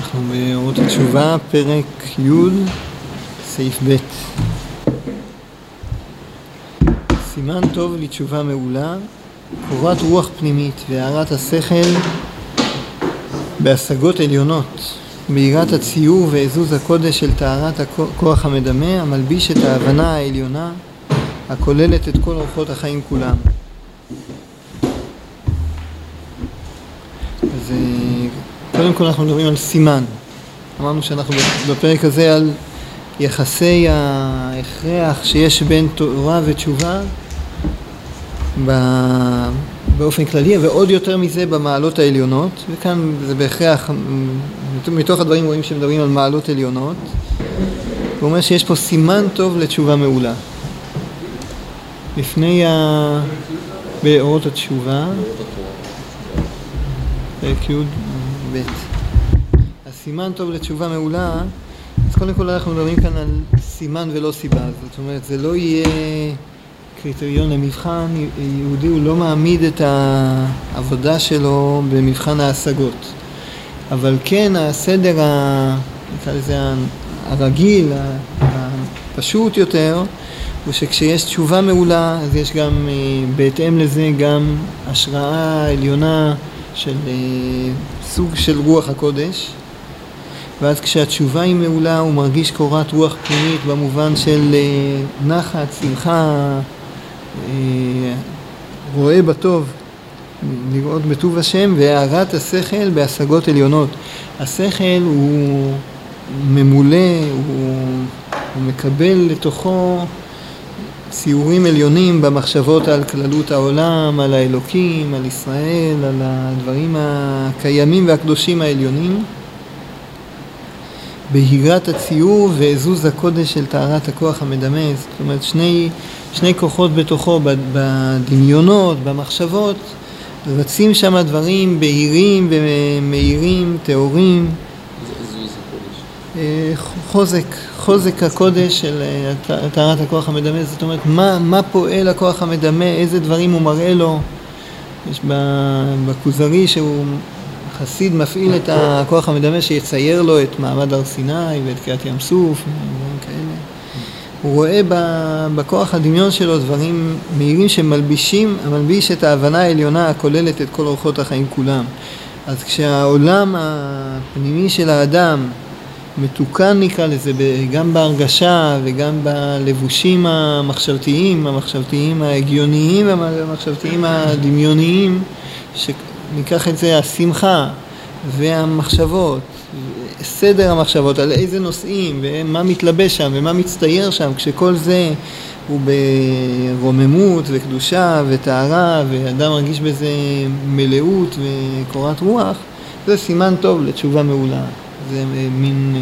אנחנו באורות התשובה, פרק י', סעיף ב'. סימן טוב לתשובה מעולה, קורת רוח פנימית והארת השכל בהשגות עליונות, ביראת הציור ועזוז הקודש של טהרת הכוח המדמה, המלביש את ההבנה העליונה, הכוללת את כל אורחות החיים כולם. אז אה, קודם כל אנחנו מדברים על סימן. אמרנו שאנחנו בפרק הזה על יחסי ההכרח שיש בין תורה ותשובה באופן כללי, ועוד יותר מזה במעלות העליונות, וכאן זה בהכרח, מתוך הדברים רואים שמדברים על מעלות עליונות. הוא אומר שיש פה סימן טוב לתשובה מעולה. לפני ה... באורות התשובה, פרק י"ב. הסימן טוב לתשובה מעולה, אז קודם כל אנחנו מדברים כאן על סימן ולא סיבה, זאת אומרת זה לא יהיה קריטריון למבחן, יהודי הוא לא מעמיד את העבודה שלו במבחן ההשגות, אבל כן הסדר, נקרא לזה הרגיל, הפשוט יותר, הוא שכשיש תשובה מעולה אז יש גם בהתאם לזה גם השראה עליונה של סוג של רוח הקודש ואז כשהתשובה היא מעולה הוא מרגיש קורת רוח פנימית במובן של נחת, שמחה, רואה בטוב, לראות בטוב השם והארת השכל בהשגות עליונות. השכל הוא ממולא, הוא, הוא מקבל לתוכו ציורים עליונים במחשבות על כללות העולם, על האלוקים, על ישראל, על הדברים הקיימים והקדושים העליונים. בהירת הציור ועזוז הקודש של טהרת הכוח המדמה, זאת אומרת שני, שני כוחות בתוכו, בדמיונות, במחשבות, רצים שם דברים בהירים ומאירים, טהורים. חוזק, חוזק הקודש של טהרת הכוח המדמה, זאת אומרת מה, מה פועל הכוח המדמה, איזה דברים הוא מראה לו. יש בכוזרי שהוא חסיד מפעיל את הכוח המדמה שיצייר לו את מעמד הר סיני ואת קריעת ים סוף, דברים כאלה. הוא רואה בכוח הדמיון שלו דברים מהירים שמלבישים, המלביש את ההבנה העליונה הכוללת את כל אורחות החיים כולם. אז כשהעולם הפנימי של האדם מתוקן נקרא לזה, גם בהרגשה וגם בלבושים המחשבתיים, המחשבתיים ההגיוניים והמחשבתיים הדמיוניים, ניקח את זה השמחה והמחשבות, סדר המחשבות, על איזה נושאים ומה מתלבש שם ומה מצטייר שם, כשכל זה הוא ברוממות וקדושה וטהרה ואדם מרגיש בזה מלאות וקורת רוח, זה סימן טוב לתשובה מעולה. זה מין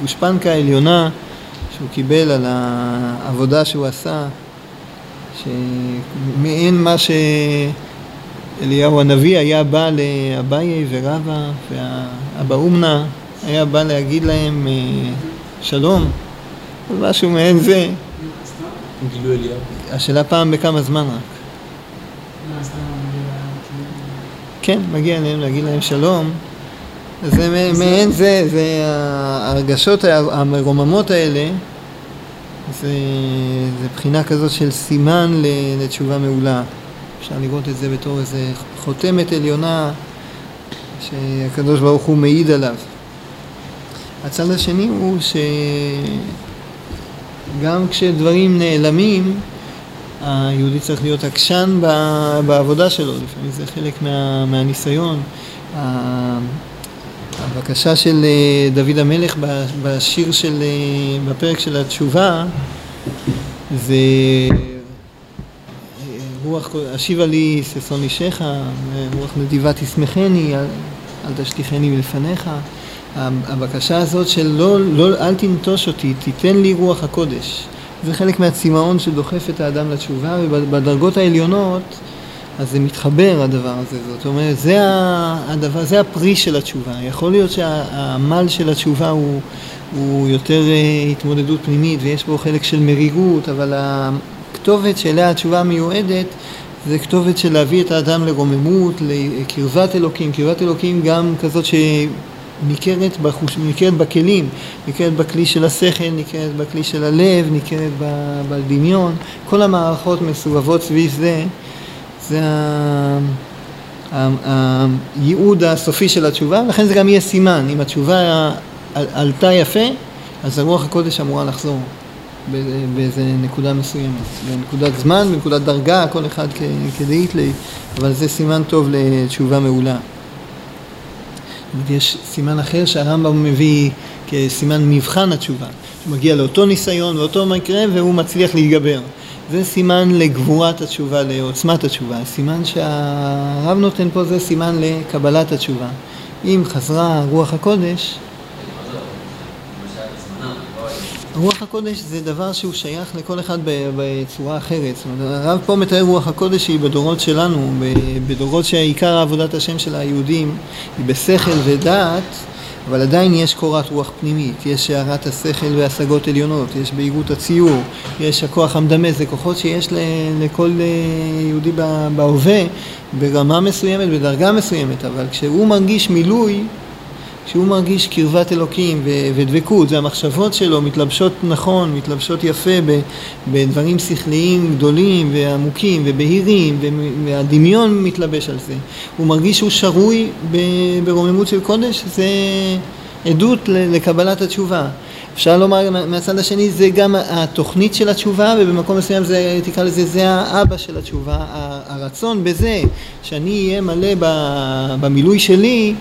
גושפנקה עליונה שהוא קיבל על העבודה שהוא עשה, שמעין מה ש... אליהו הנביא היה בא לאביי ורבא ואבא אומנה היה בא להגיד להם שלום, משהו מעין זה. השאלה פעם בכמה זמן רק. כן, מגיע להם להגיד להם שלום. זה מעין זה, זה ההרגשות המרוממות האלה, זה, זה בחינה כזאת של סימן לתשובה מעולה. אפשר לראות את זה בתור איזה חותמת עליונה שהקדוש ברוך הוא מעיד עליו. הצד השני הוא שגם כשדברים נעלמים, היהודי צריך להיות עקשן בעבודה שלו, לפעמים זה חלק מה, מהניסיון. הבקשה של דוד המלך בשיר של, בפרק של התשובה זה רוח, השיבה לי ששון אישך, רוח נדיבה תשמחני, אל, אל תשליכני מלפניך. הבקשה הזאת של לא, לא, אל תנטוש אותי, תיתן לי רוח הקודש. זה חלק מהצמאון שדוחף את האדם לתשובה, ובדרגות העליונות אז זה מתחבר הדבר הזה, זאת אומרת, זה, הדבר, זה הפרי של התשובה. יכול להיות שהעמל של התשובה הוא, הוא יותר התמודדות פנימית ויש בו חלק של מרירות, אבל הכתובת שאליה התשובה מיועדת זה כתובת של להביא את האדם לרוממות, לקרבת אלוקים, קרבת אלוקים גם כזאת שניכרת בחוש... ניכרת בכלים, ניכרת בכלי של השכל, ניכרת בכלי של הלב, ניכרת בדמיון, כל המערכות מסובבות סביב זה, זה הייעוד הסופי של התשובה, לכן זה גם יהיה סימן, אם התשובה עלתה יפה, אז הרוח הקודש אמורה לחזור. באיזה נקודה מסוימת, בנקודת זמן, בנקודת דרגה, כל אחד כדאית אבל זה סימן טוב לתשובה מעולה. יש סימן אחר שהרמב"ם מביא כסימן מבחן התשובה, הוא מגיע לאותו ניסיון ואותו מקרה והוא מצליח להתגבר. זה סימן לגבורת התשובה, לעוצמת התשובה. הסימן שהרב נותן פה זה סימן לקבלת התשובה. אם חזרה רוח הקודש, רוח הקודש זה דבר שהוא שייך לכל אחד בצורה אחרת. זאת אומרת, הרב פה מתאר רוח הקודש שהיא בדורות שלנו, בדורות שעיקר עבודת השם של היהודים היא בשכל ודעת, אבל עדיין יש קורת רוח פנימית, יש הערת השכל והשגות עליונות, יש בהירות הציור, יש הכוח המדמה, זה כוחות שיש לכל אה, יהודי בהווה ברמה מסוימת, בדרגה מסוימת, אבל כשהוא מרגיש מילוי כשהוא מרגיש קרבת אלוקים ודבקות, זה המחשבות שלו מתלבשות נכון, מתלבשות יפה בדברים שכליים גדולים ועמוקים ובהירים, והדמיון מתלבש על זה. הוא מרגיש שהוא שרוי ברוממות של קודש, זה עדות לקבלת התשובה. אפשר לומר מהצד השני זה גם התוכנית של התשובה ובמקום מסוים זה תקרא לזה זה האבא של התשובה הרצון בזה שאני אהיה מלא במילוי שלי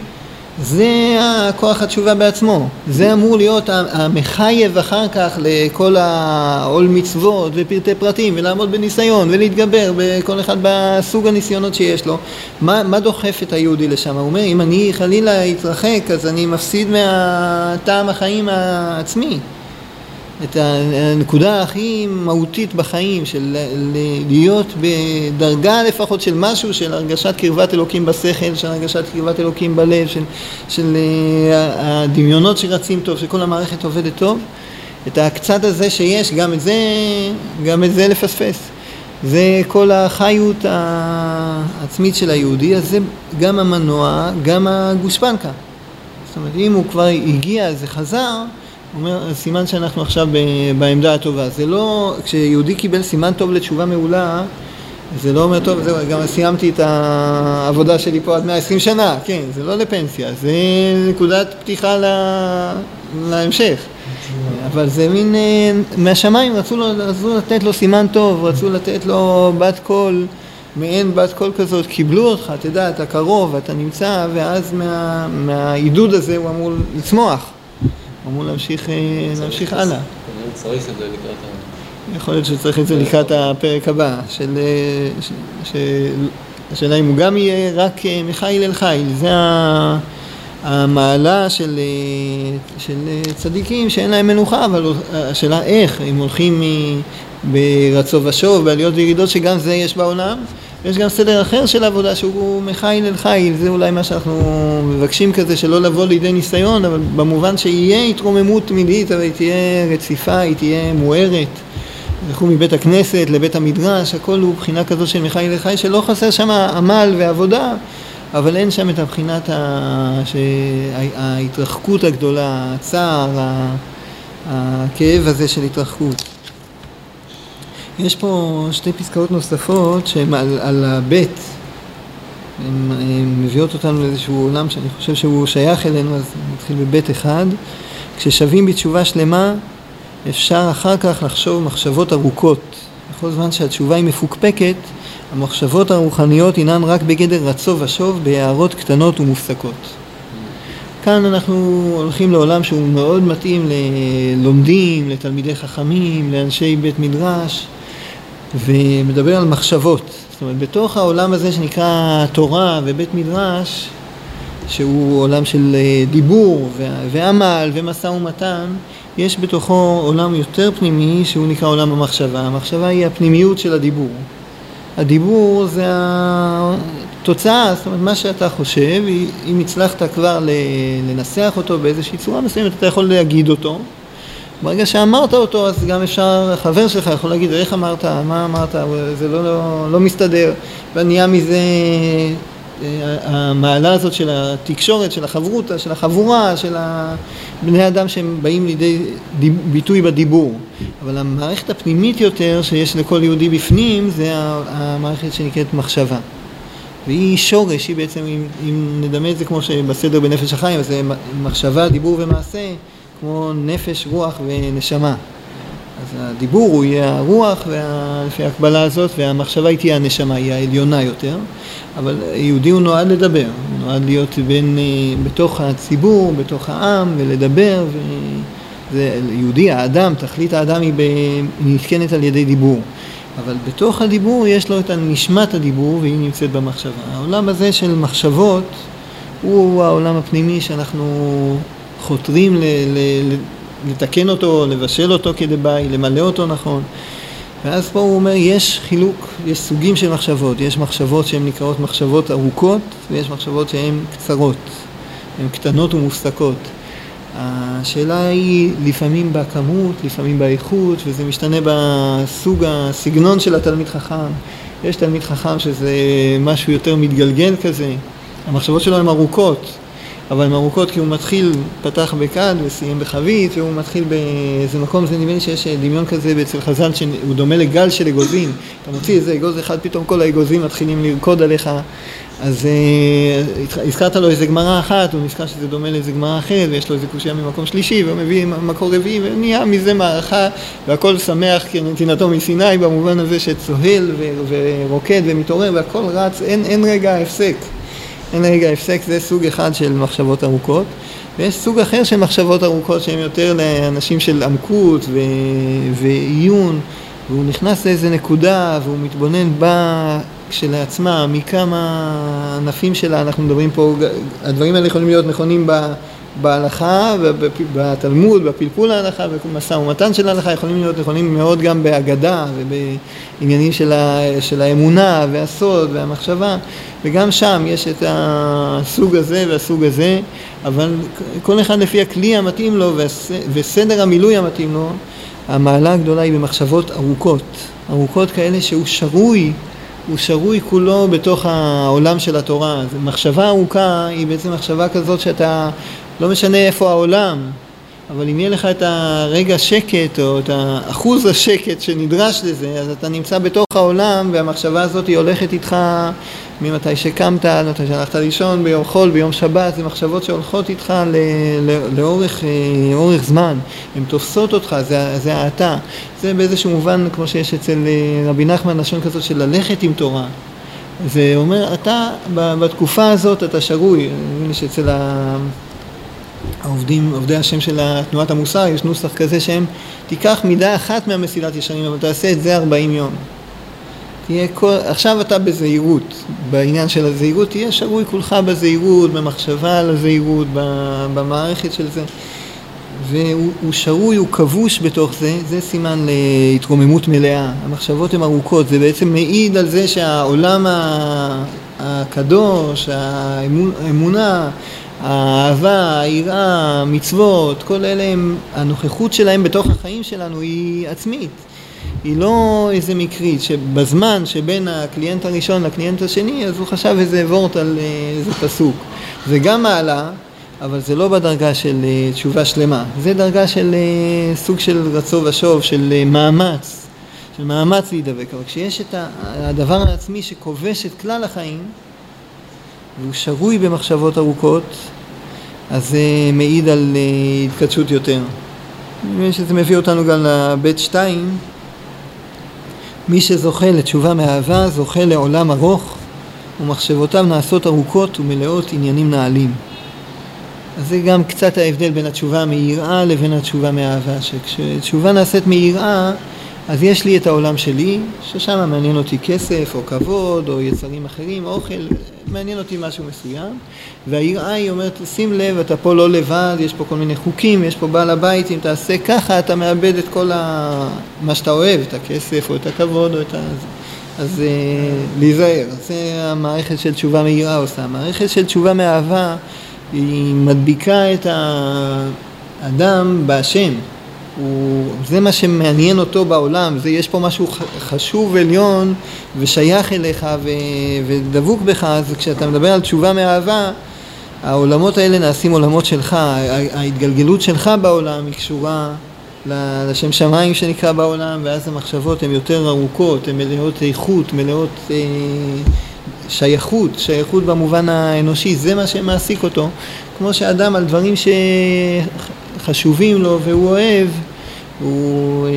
זה הכוח התשובה בעצמו. זה אמור להיות המחייב אחר כך לכל העול מצוות ופרטי פרטים ולעמוד בניסיון ולהתגבר בכל אחד בסוג הניסיונות שיש לו. מה, מה דוחף את היהודי לשם? הוא אומר, אם אני חלילה אתרחק אז אני מפסיד מהטעם החיים העצמי. את הנקודה הכי מהותית בחיים של להיות בדרגה לפחות של משהו של הרגשת קרבת אלוקים בשכל, של הרגשת קרבת אלוקים בלב, של, של אה, הדמיונות שרצים טוב, שכל המערכת עובדת טוב, את הקצת הזה שיש, גם את זה, גם את זה לפספס. זה כל החיות העצמית של היהודי, אז זה גם המנוע, גם הגושפנקה. זאת אומרת, אם הוא כבר הגיע, זה חזר, אומר, סימן שאנחנו עכשיו בעמדה הטובה. זה לא, כשיהודי קיבל סימן טוב לתשובה מעולה, זה לא אומר, טוב, זהו, גם סיימתי את העבודה שלי פה עד 120 שנה, כן, זה לא לפנסיה, זה נקודת פתיחה לה, להמשך. אבל זה מין, אה, מהשמיים רצו, לו, רצו לתת לו סימן טוב, רצו לתת לו בת קול, מעין בת קול כזאת, קיבלו אותך, תדע, אתה קרוב, אתה נמצא, ואז מה, מהעידוד הזה הוא אמור לצמוח. אמור להמשיך, אה, להמשיך הלאה. צריך את זה לקראת ה... יכול להיות שצריך את זה לקראת הפרק הבא, של... אה, השאלה אם הוא גם יהיה רק אה, מחיל אל חיל, זה המעלה של, של צדיקים שאין להם מנוחה, אבל השאלה איך, אם הולכים ברצו ושוב, בעליות וירידות, שגם זה יש בעולם, יש גם סדר אחר של עבודה שהוא מחיל אל חיל, זה אולי מה שאנחנו מבקשים כזה, שלא לבוא לידי ניסיון, אבל במובן שיהיה התרוממות תמידית, אבל היא תהיה רציפה, היא תהיה מוארת. ילכו מבית הכנסת לבית המדרש, הכל הוא בחינה כזו של מחיל אל חיל, שלא חסר שם עמל ועבודה, אבל אין שם את הבחינת ה... ש... ההתרחקות הגדולה, הצער, הכאב הזה של התרחקות. יש פה שתי פסקאות נוספות שהן על, על הבית, הן מביאות אותנו לאיזשהו עולם שאני חושב שהוא שייך אלינו, אז נתחיל בבית אחד. כששבים בתשובה שלמה, אפשר אחר כך לחשוב מחשבות ארוכות. בכל זמן שהתשובה היא מפוקפקת, המחשבות הרוחניות הינן רק בגדר רצו ושוב בהערות קטנות ומופסקות. כאן אנחנו הולכים לעולם שהוא מאוד מתאים ללומדים, לתלמידי חכמים, לאנשי בית מדרש, ומדבר על מחשבות. זאת אומרת, בתוך העולם הזה שנקרא תורה ובית מדרש, שהוא עולם של אה, דיבור ועמל ומשא ומתן, יש בתוכו עולם יותר פנימי שהוא נקרא עולם המחשבה. המחשבה היא הפנימיות של הדיבור. הדיבור זה התוצאה, זאת אומרת, מה שאתה חושב, אם הצלחת כבר לנסח אותו באיזושהי צורה מסוימת, אתה יכול להגיד אותו, ברגע שאמרת אותו, אז גם אפשר, החבר שלך יכול להגיד, איך אמרת, מה אמרת, זה לא, לא, לא מסתדר, ונהיה מזה אה, המעלה הזאת של התקשורת, של החברותה, של החבורה, של בני אדם שהם באים לידי ביטוי בדיבור. אבל המערכת הפנימית יותר שיש לכל יהודי בפנים זה המערכת שנקראת מחשבה. והיא שורש, היא בעצם, אם, אם נדמה את זה כמו שבסדר בנפש החיים, אז זה מחשבה, דיבור ומעשה, כמו נפש, רוח ונשמה. אז הדיבור הוא יהיה הרוח, וה, לפי ההקבלה הזאת, והמחשבה היא תהיה הנשמה, היא העליונה יותר. אבל יהודי הוא נועד לדבר, הוא נועד להיות בין, אה, בתוך הציבור, בתוך העם, ולדבר, וזה, יהודי, האדם, תכלית האדם היא נתקנת על ידי דיבור. אבל בתוך הדיבור יש לו את נשמת הדיבור והיא נמצאת במחשבה. העולם הזה של מחשבות הוא העולם הפנימי שאנחנו חותרים ל, ל, לתקן אותו, לבשל אותו כדבעי, למלא אותו נכון. ואז פה הוא אומר, יש חילוק, יש סוגים של מחשבות, יש מחשבות שהן נקראות מחשבות ארוכות ויש מחשבות שהן קצרות, הן קטנות ומופסקות. השאלה היא לפעמים בכמות, לפעמים באיכות, וזה משתנה בסוג הסגנון של התלמיד חכם. יש תלמיד חכם שזה משהו יותר מתגלגל כזה, המחשבות שלו הן ארוכות, אבל הן ארוכות כי הוא מתחיל, פתח בכד וסיים בחבית, והוא מתחיל באיזה מקום, זה נדמה לי שיש דמיון כזה אצל חז"ל שהוא דומה לגל של אגוזים. אתה מוציא איזה אגוז אחד, פתאום כל האגוזים מתחילים לרקוד עליך. אז uh, הזכרת לו איזה גמרא אחת, הוא נזכר שזה דומה לאיזה גמרא אחרת, ויש לו איזה קושייה ממקום שלישי, והוא מביא מקור רביעי, ונהיה מזה מערכה, והכל שמח כנתינתו מסיני, במובן הזה שצוהל ורוקד ומתעורר, והכל רץ, אין, אין רגע הפסק. אין רגע הפסק, זה סוג אחד של מחשבות ארוכות. ויש סוג אחר של מחשבות ארוכות שהן יותר לאנשים של עמקות ו... ועיון, והוא נכנס לאיזה נקודה והוא מתבונן בה כשלעצמה, מכמה ענפים שלה אנחנו מדברים פה, הדברים האלה יכולים להיות נכונים ב... בהלכה, בתלמוד, בפלפול ההלכה, במשא ומתן של ההלכה, יכולים להיות נכונים מאוד גם בהגדה ובעניינים של, ה, של האמונה והסוד והמחשבה, וגם שם יש את הסוג הזה והסוג הזה, אבל כל אחד לפי הכלי המתאים לו וסדר המילוי המתאים לו, המעלה הגדולה היא במחשבות ארוכות, ארוכות כאלה שהוא שרוי הוא שרוי כולו בתוך העולם של התורה. מחשבה ארוכה היא בעצם מחשבה כזאת שאתה לא משנה איפה העולם, אבל אם יהיה לך את הרגע שקט או את האחוז השקט שנדרש לזה, אז אתה נמצא בתוך העולם והמחשבה הזאת היא הולכת איתך ממתי שקמת מתי שהלכת לישון, ביום חול, ביום שבת, זה מחשבות שהולכות איתך ל, ל, לאורך, אה, זמן, הן תופסות אותך, זה, האתה. זה באיזשהו מובן, כמו שיש אצל אה, רבי נחמן, לשון כזאת של ללכת עם תורה. זה אומר, אתה בתקופה הזאת אתה שרוי, אני מבין שאצל ה... העובדים, עובדי השם של תנועת המוסר, יש נוסח כזה שהם, תיקח מידה אחת מהמסילת ישרים, אבל תעשה את זה 40 יום. תהיה כל, עכשיו אתה בזהירות, בעניין של הזהירות, תהיה שרוי כולך בזהירות, במחשבה על הזהירות, במערכת של זה. והוא שרוי, הוא כבוש בתוך זה, זה סימן להתרוממות מלאה. המחשבות הן ארוכות, זה בעצם מעיד על זה שהעולם הקדוש, האמונה, האהבה, היראה, המצוות, כל אלה הם, הנוכחות שלהם בתוך החיים שלנו היא עצמית. היא לא איזה מקרית, שבזמן שבין הקליינט הראשון לקליינט השני, אז הוא חשב איזה וורט על אה, איזה פסוק. זה גם מעלה, אבל זה לא בדרגה של אה, תשובה שלמה. זה דרגה של אה, סוג של רצו ושוב, של מאמץ, של מאמץ להידבק. אבל כשיש את הדבר העצמי שכובש את כלל החיים, והוא שרוי במחשבות ארוכות, אז זה מעיד על התקדשות יותר. שזה מביא אותנו גם לבית שתיים, מי שזוכה לתשובה מאהבה זוכה לעולם ארוך ומחשבותיו נעשות ארוכות ומלאות עניינים נעלים. אז זה גם קצת ההבדל בין התשובה מיראה לבין התשובה מאהבה, שכשתשובה נעשית מיראה אז יש לי את העולם שלי, ששם מעניין אותי כסף או כבוד או יצרים אחרים, אוכל, מעניין אותי משהו מסוים, והיראה היא אומרת, שים לב, אתה פה לא לבד, יש פה כל מיני חוקים, יש פה בעל הבית, אם תעשה ככה אתה מאבד את כל ה... מה שאתה אוהב, את הכסף או את הכבוד או את ה... אז אה, להיזהר, זה המערכת של תשובה מיראה עושה. המערכת של תשובה מאהבה היא מדביקה את האדם בהשם. הוא, זה מה שמעניין אותו בעולם, זה, יש פה משהו חשוב עליון ושייך אליך ו, ודבוק בך, אז כשאתה מדבר על תשובה מאהבה, העולמות האלה נעשים עולמות שלך, ההתגלגלות שלך בעולם היא קשורה לשם שמיים שנקרא בעולם, ואז המחשבות הן יותר ארוכות, הן מלאות איכות, מלאות אה, שייכות, שייכות במובן האנושי, זה מה שמעסיק אותו, כמו שאדם על דברים שחשובים לו והוא אוהב, הוא אה,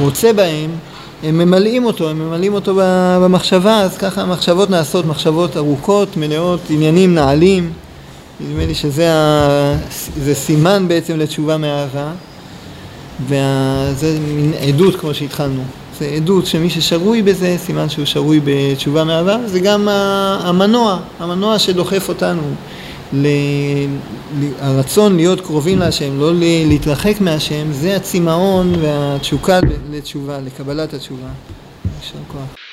רוצה בהם, הם ממלאים אותו, הם ממלאים אותו במחשבה, אז ככה המחשבות נעשות, מחשבות ארוכות, מלאות עניינים נעלים. נדמה לי שזה ה... זה סימן בעצם לתשובה מאהבה, וזה מין עדות כמו שהתחלנו. זה עדות שמי ששרוי בזה, סימן שהוא שרוי בתשובה מאהבה, זה גם המנוע, המנוע שדוחף אותנו. ל... הרצון להיות קרובים להשם, לא להתרחק מהשם, זה הצמאון והתשוקה לתשובה, לקבלת התשובה. יישר כוח.